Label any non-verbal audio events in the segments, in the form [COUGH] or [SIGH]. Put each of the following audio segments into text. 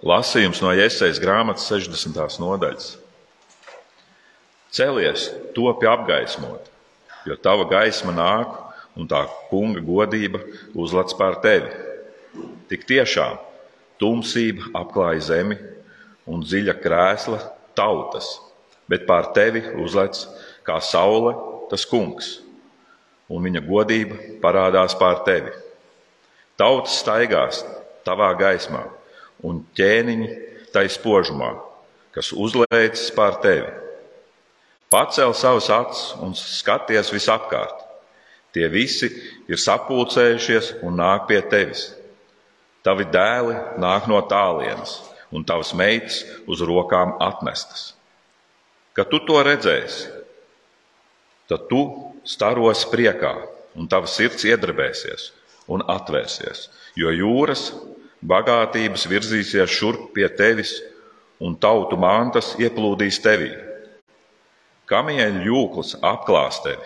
Lasījums no Iesaijas grāmatas 60. nodaļas. Celies, topi apgaismot, jo tava gaisma nāk un tā kunga godība uzlec pār tevi. Tik tiešām tumsība apklāja zemi un dziļa krēsla tautas, bet pār tevi uzlec kā saule tas kungs, un viņa godība parādās pār tevi. Tautas staigās tavā gaismā un ķēniņi tai spožumā, kas uzlēcis pār tevi. Pacēl savus acis un skaties visapkārt. Tie visi ir sapulcējušies un nāk pie tevis. Tavi dēli nāk no tālienes, un tavas meitas uz rokām atnestas. Kad tu to redzēsi, tad tu staros priekā, un tava sirds iedarbēsies un atvērsies, jo jūras bagātības virzīsies šurp pie tevis, un tautu mantas ieplūdīs tevī. Kamieļu jūklis apklās tevi,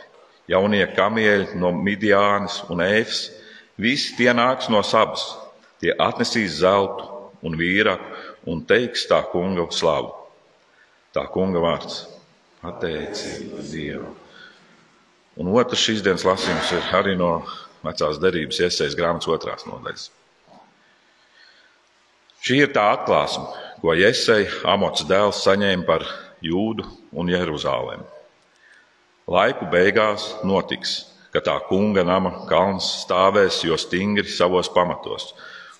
jaunie kamieļi no Midjānas un Eifas, visi tie nāks no sabas, tie atnesīs zeltu un vīraku un teiks tā kunga slavu. Tā kunga vārds - pateicība Dievam. Un otrs šīs dienas lasījums ir arī no vecās derības iesaistas grāmatas otrās nodaļas. Šī ir tā atklāsme, ko Jēzus, Amots dēls, saņēma par Jūdu un Jeruzalem. Laiku beigās notiks, ka tā kunga nama kalns stāvēs jo stingri savos pamatos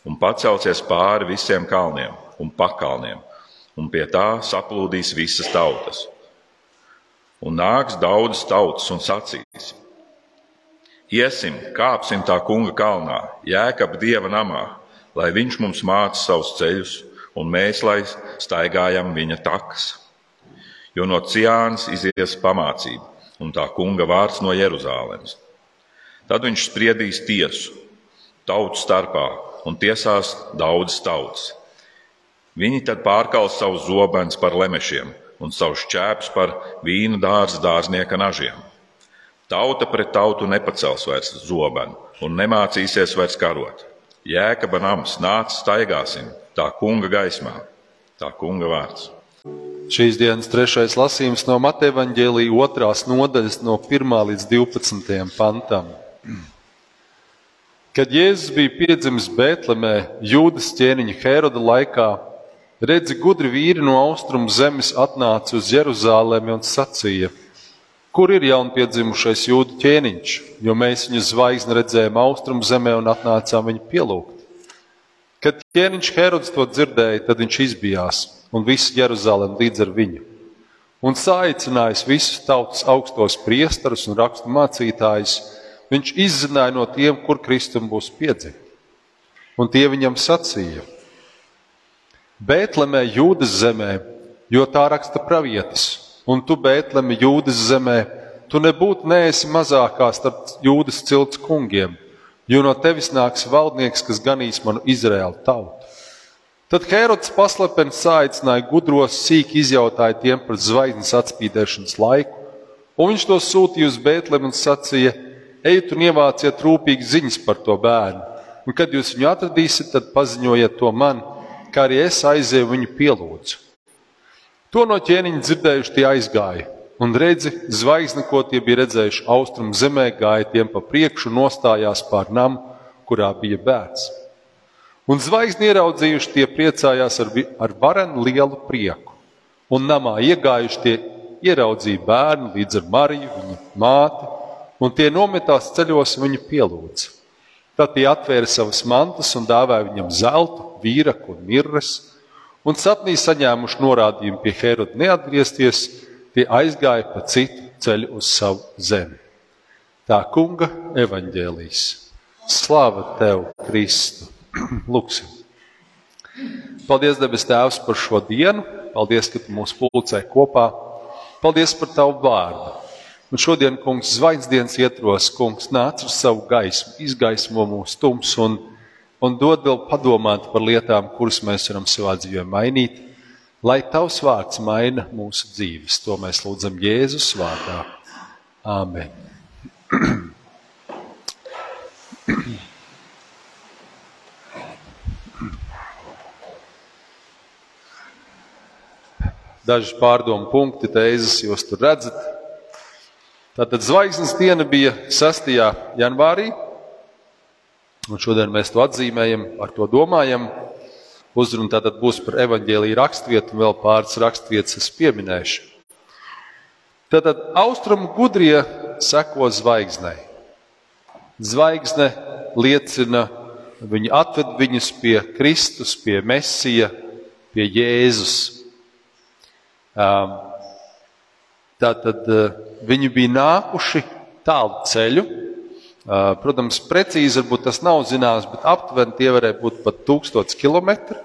un pacelsies pāri visiem kalniem un pakalniem, un pie tā saplūdīs visas tautas. Un nāks daudzas tautas un sacīs: Iesim, kāpsim tā kunga kalnā, jēkab dieva namā, lai viņš mums māca savus ceļus, un mēs, lai staigājam viņa takas. Jo no Ciānas izies pamācība, un tā kunga vārds no Jeruzālēmas. Tad viņš spriedīs tiesu tautu starpā un tiesās daudzas tautas. Viņi tad pārkals savus zobens par lemešiem un savus čēpus par vīnu dārza dārznieka nažiem. Tauta pret tautu nepacels vairs zobenu un nemācīsies vairs karot Jēkaba nams, nāc, staigāsim, tā kunga gaismā, tā kunga vārds. Šīs dienas trešais lasījums no Mateja Vāģēlīja otrās nodaļas, no 1 līdz 12 pantam. Kad Jēzus bija piedzimis Bēltlemē, Jūdas ķēniņa Heroda laikā, redzi, gudri vīri no austrumu zemes atnāca uz Jeruzālēmi un sacīja: Kur ir jaunpiedzimušais jūdu ķēniņš, jo mēs viņa zvaigzni redzējām austrumu zemē un atnācām viņu pielūgt? Kad ķēniņš Herods to dzirdēja, tad viņš izbijās un visu Jeruzalem līdz ar viņu. Un saicinājis visus tautas augstos priestarus un rakstu mācītājus, viņš izzināja no tiem, kur Kristum būs piedzimis. Un tie viņam sacīja: Bētlemē, Jūdas zemē, jo tā raksta pravietis un tu, Bētlemi, Jūdas zemē, tu nebūtu neesi mazākā starp Jūdas cilts kungiem, jo no tevis nāks valdnieks, kas ganīs manu Izraēlu tautu. Tad Herods paslepeni sāicināja gudros, sīki izjautāja tiem par zvaigznes atspīdēšanas laiku, un viņš to sūtīja uz Bētlemi un sacīja: Ejiet un ievāciet rūpīgi ziņas par to bērnu, un kad jūs viņu atradīsiet, tad paziņojiet to man, kā arī es aizēju viņu pielūdzu. To no ķēniņa dzirdējuši tie aizgāja, un redzi, zvaigzne, ko tie bija redzējuši austrumu zemē, gāja tiem pa priekšu nostājās pār namu, kurā bija bērns. Un zvaigzni ieraudzījuši, tie priecājās ar, ar varenu lielu prieku, un namā iegājuši tie ieraudzīja bērnu līdz ar Mariju, viņa māti, un tie nometās ceļos viņu pielūdz. Tad tie atvēra savas mantas un dāvāja viņam zeltu, vīraku un mirres un sapnī saņēmuši norādījumu pie Heroda neatgriezties, tie aizgāja pa citu ceļu uz savu zemi. Tā kunga evaņģēlīs. Slāva tev, Kristu! [CLEARS THROAT] Lūksim! Paldies, debes Tēvs, par šo dienu. Paldies, ka tu mūs pulcē kopā. Paldies par tavu vārdu. Un šodien, kungs, zvaigznes ietros, kungs, nāc uz savu gaismu, izgaismo mūsu tumsu un un dod vēl padomāt par lietām, kuras mēs varam savā dzīvē mainīt, lai tavs vārds maina mūsu dzīves. To mēs lūdzam Jēzus vārdā. Āmen. daži pārdomu punkti, tēzes jūs tur redzat. Tātad zvaigznes diena bija 6. janvārī, un šodien mēs to atzīmējam, ar to domājam. Uzruna tātad būs par evaņģēlīju raksturvietu, un vēl pāris raksturvietas es pieminēšu. Tātad austrumu gudrie seko zvaigznei. Zvaigzne liecina, viņa atved viņus pie Kristus, pie Mesija, pie Jēzus. Tātad viņi bija nākuši tālu ceļu. Uh, protams, precīzi varbūt tas nav zināms, bet aptuveni tie varēja būt pat tūkstots kilometri.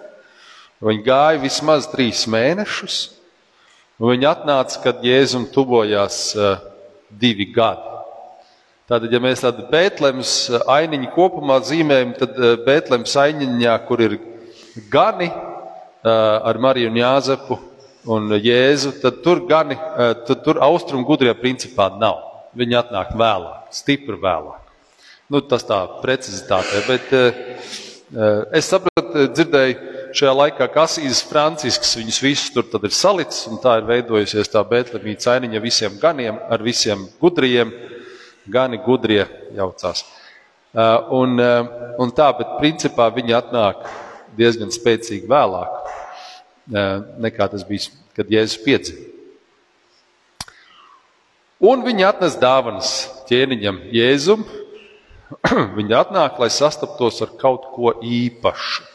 Viņi gāja vismaz trīs mēnešus. Viņi atnāca, kad Jēzum tuvojās uh, divi gadi. Tātad, ja mēs tādu Bēntlēmas ainiņu kopumā zīmējam, tad Bēntlēmas ainiņā, kur ir gani ar Mariju un Jāzepu un Jēzu, tad tur gani, tad tur austrumu gudrie principā nav. Viņi atnāk vēlāk, stipri vēlāk. Nu, tas tā precizitāte, bet es sapratu, dzirdēju šajā laikā, ka Asīzes Francisks viņus visus tur ir salicis, un tā ir veidojusies tā Bēntlēmīca ainiņa visiem ganiem, ar visiem gudriem gani gudrie jaucās. Un, un tā, bet principā viņi atnāk diezgan spēcīgi vēlāk nekā tas bija, kad Jēzus piedzima. Un viņi atnes dāvanas ķēniņam Jēzum. [CLEARS THROAT] viņi atnāk, lai sastaptos ar kaut ko īpašu.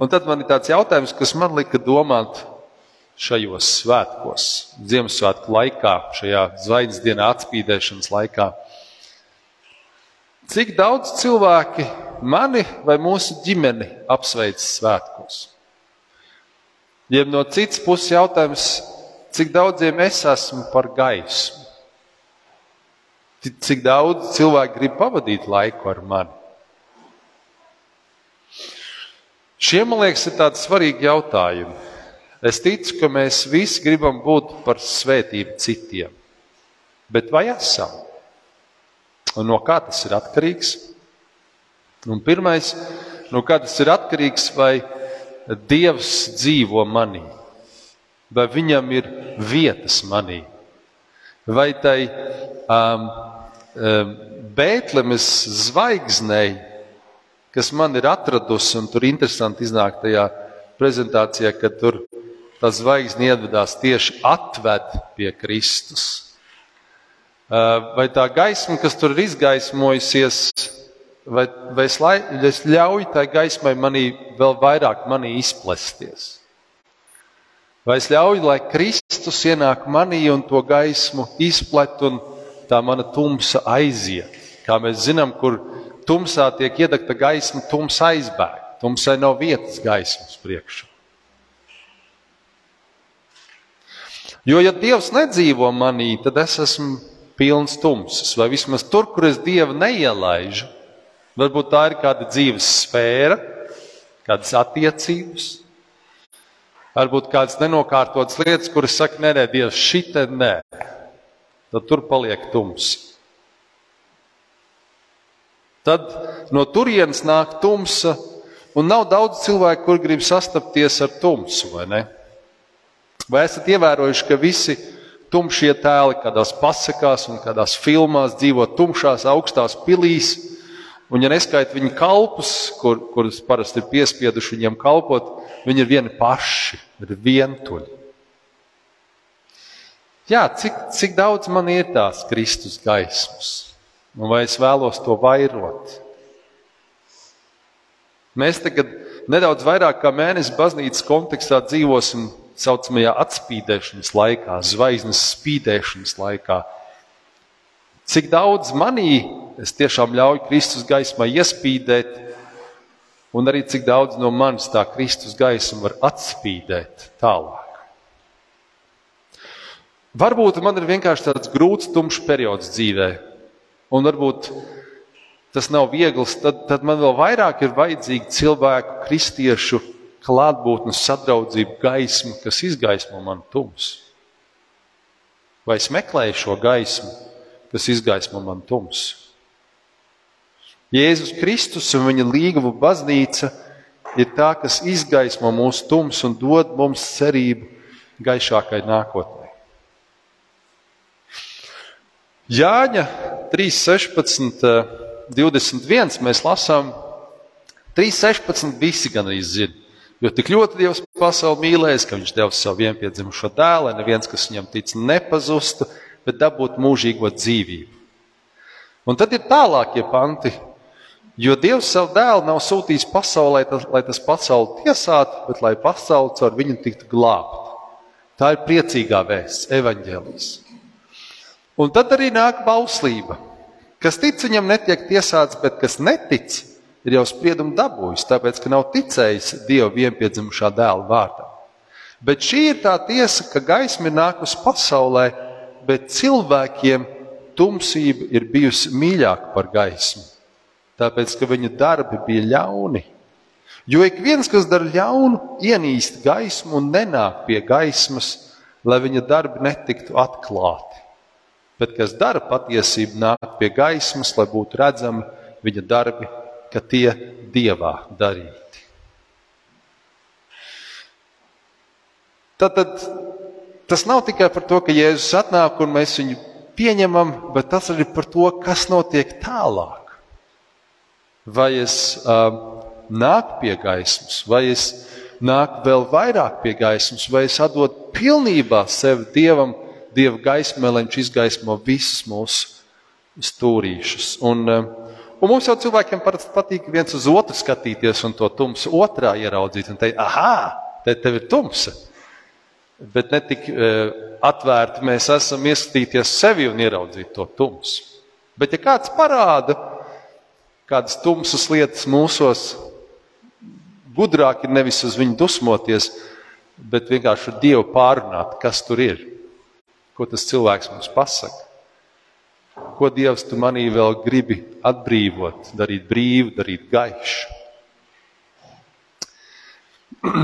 Un tad man ir tāds jautājums, kas man lika domāt, šajos svētkos, Ziemassvētku laikā, šajā zvaigznes dienā atspīdēšanas laikā. Cik daudz cilvēki mani vai mūsu ģimeni apsveic svētkos? Jeb no citas puses jautājums, cik daudziem es esmu par gaismu? Cik daudz cilvēku grib pavadīt laiku ar mani? Šie, man liekas, ir tādi svarīgi jautājumi. Es ticu, ka mēs visi gribam būt par svētību citiem. Bet vai esam? Un no kā tas ir atkarīgs? Un pirmais, no kā tas ir atkarīgs, vai Dievs dzīvo manī, vai viņam ir vietas manī, vai tai um, Bēntlemes zvaigznei, kas man ir atradusi, un tur interesanti iznāk tajā prezentācijā, ka tur tā zvaigzne iedvedās tieši atved pie Kristus. Vai tā gaisma, kas tur ir izgaismojusies, vai, vai es, lai, es ļauju tai gaismai manī vēl vairāk manī izplesties? Vai es ļauju, lai Kristus ienāk manī un to gaismu izplet un tā mana tumsa aiziet? Kā mēs zinām, kur tumsā tiek iedegta gaisma, tumsa aizbēg. Tumsai nav vietas gaismas priekšā. Jo, ja Dievs nedzīvo manī, tad es esmu pilns tumsas, vai vismaz tur, kur es Dievu neielaižu. Varbūt tā ir kāda dzīves sfēra, kādas attiecības, varbūt kādas nenokārtotas lietas, kuras saka, nē, nē, Dievs, šitā nē. Tad tur paliek tums. Tad no turienes nāk tumsa, un nav daudz cilvēku, kur grib sastapties ar tumsu, vai ne? Vai esat ievērojuši, ka visi tumšie tēli kādās pasakās un kādās filmās dzīvo tumšās, augstās pilīs? Un, ja neskaita viņu kalpus, kur, kurus parasti ir piespieduši viņiem kalpot, viņi ir vieni paši, ir vientuļi. Jā, cik, cik daudz man ir tās Kristus gaismas, un vai es vēlos to vairot? Mēs tagad nedaudz vairāk kā mēnesi baznīcas kontekstā dzīvosim saucamajā atspīdēšanas laikā, zvaigznes spīdēšanas laikā. Cik daudz manī es tiešām ļauju Kristus gaismai iespīdēt, un arī cik daudz no manis tā Kristus gaisma var atspīdēt tālāk. Varbūt man ir vienkārši tāds grūts, tumšs periods dzīvē, un varbūt tas nav viegls, tad, tad man vēl vairāk ir vajadzīgi cilvēku, kristiešu klātbūtnes sadraudzību gaismu, kas izgaismo manu tumsu? Vai es meklēju šo gaismu, kas izgaismo manu tumsu? Jēzus Kristus un viņa līgava baznīca ir tā, kas izgaismo mūsu tumsu un dod mums cerību gaišākai nākotnē. Jāņa 3.16, 21 mēs lasām, 3.16 visi gan arī zina. Jo tik ļoti Dievs pasauli mīlējis, ka Viņš deva savu vienpiedzimušo dēlu, lai neviens, kas viņam tic, nepazustu, bet dabūtu mūžīgo dzīvību. Un tad ir tālākie panti, jo Dievs savu dēlu nav sūtījis pasaulē, lai tas pasauli tiesātu, bet lai pasauli caur viņu tiktu glābta. Tā ir priecīgā vēsts, evaņģēlis. Un tad arī nāk bauslība. Kas tic viņam, netiek tiesāts, bet kas netic, ir jau spriedumu dabūjis, tāpēc, ka nav ticējis Dieva vienpiedzimušā dēla vārdā. Bet šī ir tā tiesa, ka gaisma ir nākusi pasaulē, bet cilvēkiem tumsība ir bijusi mīļāka par gaismu, tāpēc, ka viņa darbi bija ļauni. Jo ik viens, kas dara ļaunu, ienīst gaismu un nenāk pie gaismas, lai viņa darbi netiktu atklāti. Bet kas dara patiesību, nāk pie gaismas, lai būtu redzami viņa darbi ka tie dievā darīti. Tātad tas nav tikai par to, ka Jēzus atnāk un mēs viņu pieņemam, bet tas arī par to, kas notiek tālāk. Vai es uh, nāku pie gaismas, vai es nāku vēl vairāk pie gaismas, vai es atdodu pilnībā sevi Dievam, Dieva gaismē, lai Viņš izgaismo visus mūsu stūrīšus. Un, uh, Un mums jau cilvēkiem parasti patīk viens uz otru skatīties un to tumsu otrā ieraudzīt un teikt, ah, te tev ir tumsa. Bet ne tik uh, atvērti mēs esam ieskatīties sevi un ieraudzīt to tumsu. Bet ja kāds parāda kādas tumsas lietas mūsos, gudrāk ir nevis uz viņu dusmoties, bet vienkārši ar Dievu pārunāt, kas tur ir, ko tas cilvēks mums pasaka ko Dievs tu manī vēl gribi atbrīvot, darīt brīvu, darīt gaišu. [CLEARS THROAT]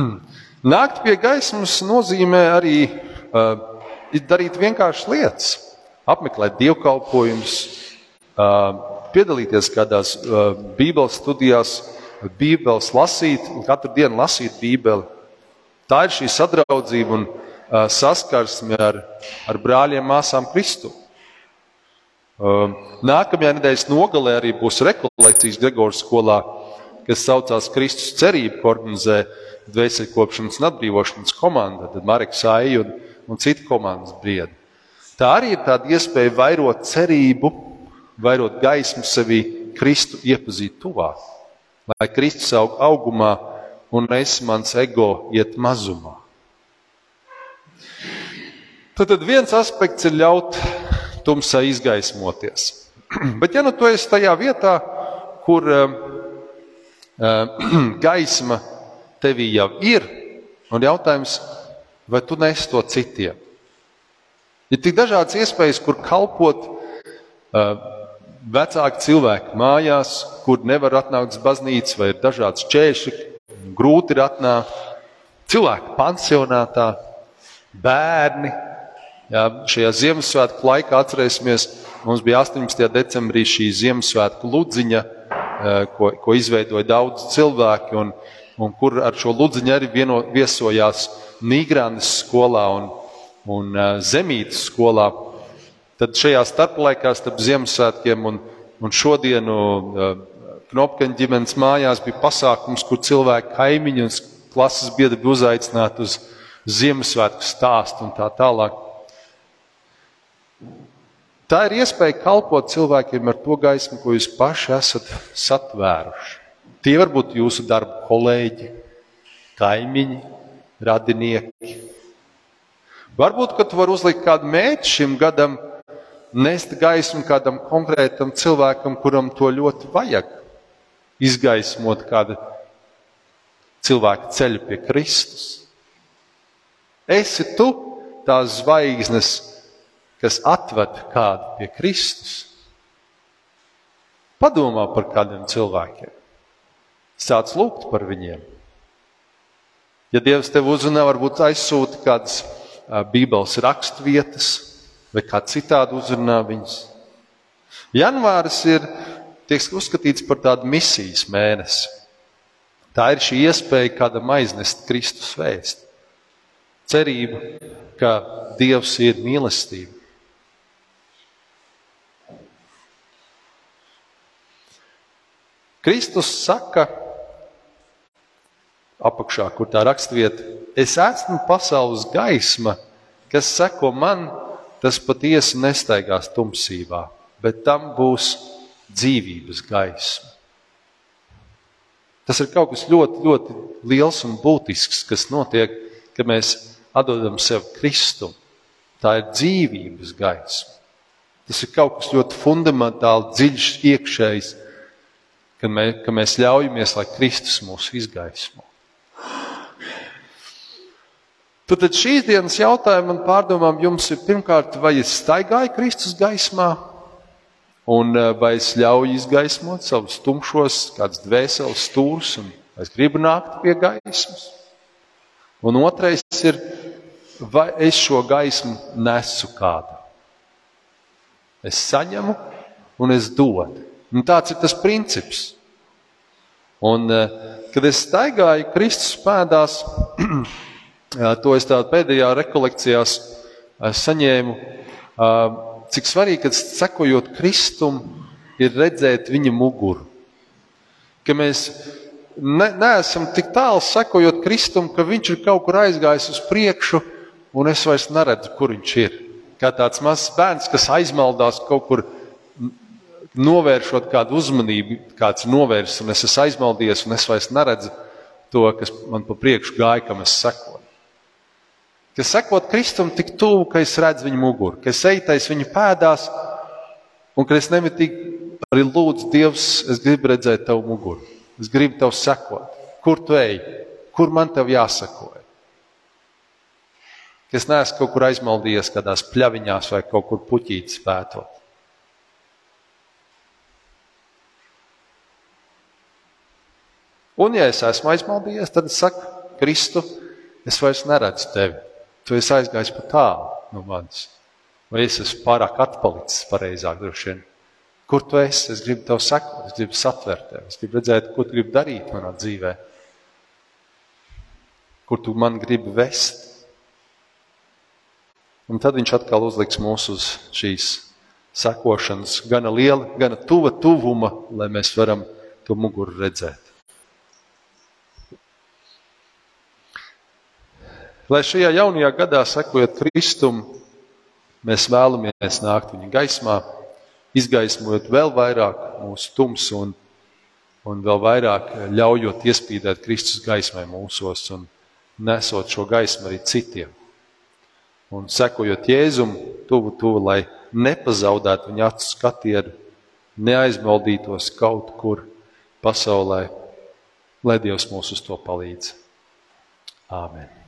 Nākt pie gaismas nozīmē arī uh, darīt vienkāršas lietas, apmeklēt dievkalpojumus, uh, piedalīties kādās uh, Bībeles studijās, Bībeles lasīt, katru dienu lasīt Bībeli. Tā ir šī sadraudzība un uh, saskarsme ar, ar brāļiem, māsām Kristu. Um, nākamajā nedēļas nogalē arī būs rekolekcijas Gregoras skolā, kas saucās Kristus cerība, ko organizē dvēselkopšanas un atbrīvošanas komanda, tad Mareks Aija un, un cita komandas briedi. Tā arī ir tāda iespēja vairot cerību, vairot gaismu sevī, Kristu iepazīt tuvāk, lai Kristus aug augumā un es mans ego iet mazumā. Tad, tad viens aspekts ir ļaut tumsā izgaismoties. [CLEARS THROAT] Bet, ja nu tu esi tajā vietā, kur uh, uh, [CLEARS THROAT] gaisma tevī jau ir, un jautājums, vai tu nesi to citiem? Ir tik dažādas iespējas, kur kalpot uh, vecāki cilvēki mājās, kur nevar atnākt uz baznīcu, vai ir dažādas čēšļi, grūti ir atnākt. Cilvēki pansionātā, bērni, Jā, šajā Ziemassvētku laikā atcerēsimies, mums bija 18. decembrī šī Ziemassvētku ludziņa, eh, ko, ko izveidoja daudz cilvēki, un, un kur ar šo ludziņu arī vieno, viesojās Nīgrānas skolā un, un eh, Zemītas skolā. Tad šajā starplaikā starp Ziemassvētkiem un, un šodienu eh, Knopkaņa ģimenes mājās bija pasākums, kur cilvēki kaimiņi un klases biedri bija uzaicināti uz Ziemassvētku stāstu un tā tālāk. Tā ir iespēja kalpot cilvēkiem ar to gaismu, ko jūs paši esat satvēruši. Tie var būt jūsu darba kolēģi, kaimiņi, radinieki. Varbūt, ka tu vari uzlikt kādu mērķi šim gadam, nest gaismu kādam konkrētam cilvēkam, kuram to ļoti vajag. Izgaismot kādu cilvēku ceļu pie Kristus. Esi tu tās zvaigznes, kas atved kādu pie Kristus. Padomā par kādiem cilvēkiem. Sāc lūgt par viņiem. Ja Dievs tev uzrunā, varbūt aizsūta kādas Bībeles raksturvietas vai kā citādi uzrunā viņas. Janvāris ir tiek uzskatīts par tādu misijas mēnesi. Tā ir šī iespēja kādam aiznest Kristus vēstu. Cerība, ka Dievs ir mīlestība. Kristus saka, apakšā, kur tā raksturvieta, es esmu pasaules gaisma, kas seko man, tas patiesi nestaigās tumsībā, bet tam būs dzīvības gaisma. Tas ir kaut kas ļoti, ļoti liels un būtisks, kas notiek, kad mēs atdodam sev Kristu. Tā ir dzīvības gaisma. Tas ir kaut kas ļoti fundamentāli, dziļš, iekšējs, kad mēs, ka mēs ļaujamies, lai Kristus mūs izgaismo. Tad šīs dienas jautājumi man pārdomām jums ir pirmkārt, vai es staigāju Kristus gaismā, un eh, vai es ļauju izgaismot savus tumšos, kādas dvēseles stūrus, un es gribu nākt pie gaismas. Un otrais ir, vai es šo gaismu nesu kādam. Es saņemu un es dodu. Un tāds ir tas princips. Un, eh, kad es staigāju Kristus pēdās, [CLEARS THROAT] To es pēdējā rekolekcijā saņēmu, cik svarīgi, kad sekojot Kristum, ir redzēt viņa muguru. Ka mēs ne, neesam tik tālu sekojot Kristum, ka viņš ir kaut kur aizgājis uz priekšu, un es vairs neredzu, kur viņš ir. Kā tāds mazs bērns, kas aizmaldās kaut kur, novēršot kādu uzmanību, kāds ir novērsis, un es esmu aizmaldies, un es vairs neredzu to, kas man pa priekšu gāja, kam es sekoju ka sekot Kristum tik tuvu, ka es redzu viņa muguru, ka es eitais viņa pēdās, un ka es nemitīgi arī lūdzu Dievs, es gribu redzēt tavu muguru, es gribu tev sekot. Kur tu ej? Kur man tev jāsako? Ka es neesmu kaut kur aizmaldījies, kādās pļaviņās vai kaut kur puķītis pētot. Un, ja es esmu aizmaldījies, tad es saku, Kristu, es vairs neredzu tevi. Tu esi aizgājis pa tālu no manis. Vai es esmu pārāk atpalicis, pareizāk droši vien. Kur tu esi? Es gribu tev sekot, es gribu satvert tevi, es gribu redzēt, ko tu gribi darīt manā dzīvē. Kur tu man gribi vest? Un tad viņš atkal uzliks mūs uz šīs sekošanas, gana liela, gana tuva tuvuma, lai mēs varam to muguru redzēt. Lai šajā jaunajā gadā, sekojot Kristum, mēs vēlamies nākt viņa gaismā, izgaismojot vēl vairāk mūsu tumsu un, un vēl vairāk ļaujot iespīdēt Kristus gaismai mūsos un nesot šo gaismu arī citiem. Un sekojot Jēzum, tuvu, tuvu, lai nepazaudētu viņa acu skatienu, neaizmaldītos kaut kur pasaulē, lai Dievs mūs uz to palīdz. Āmen!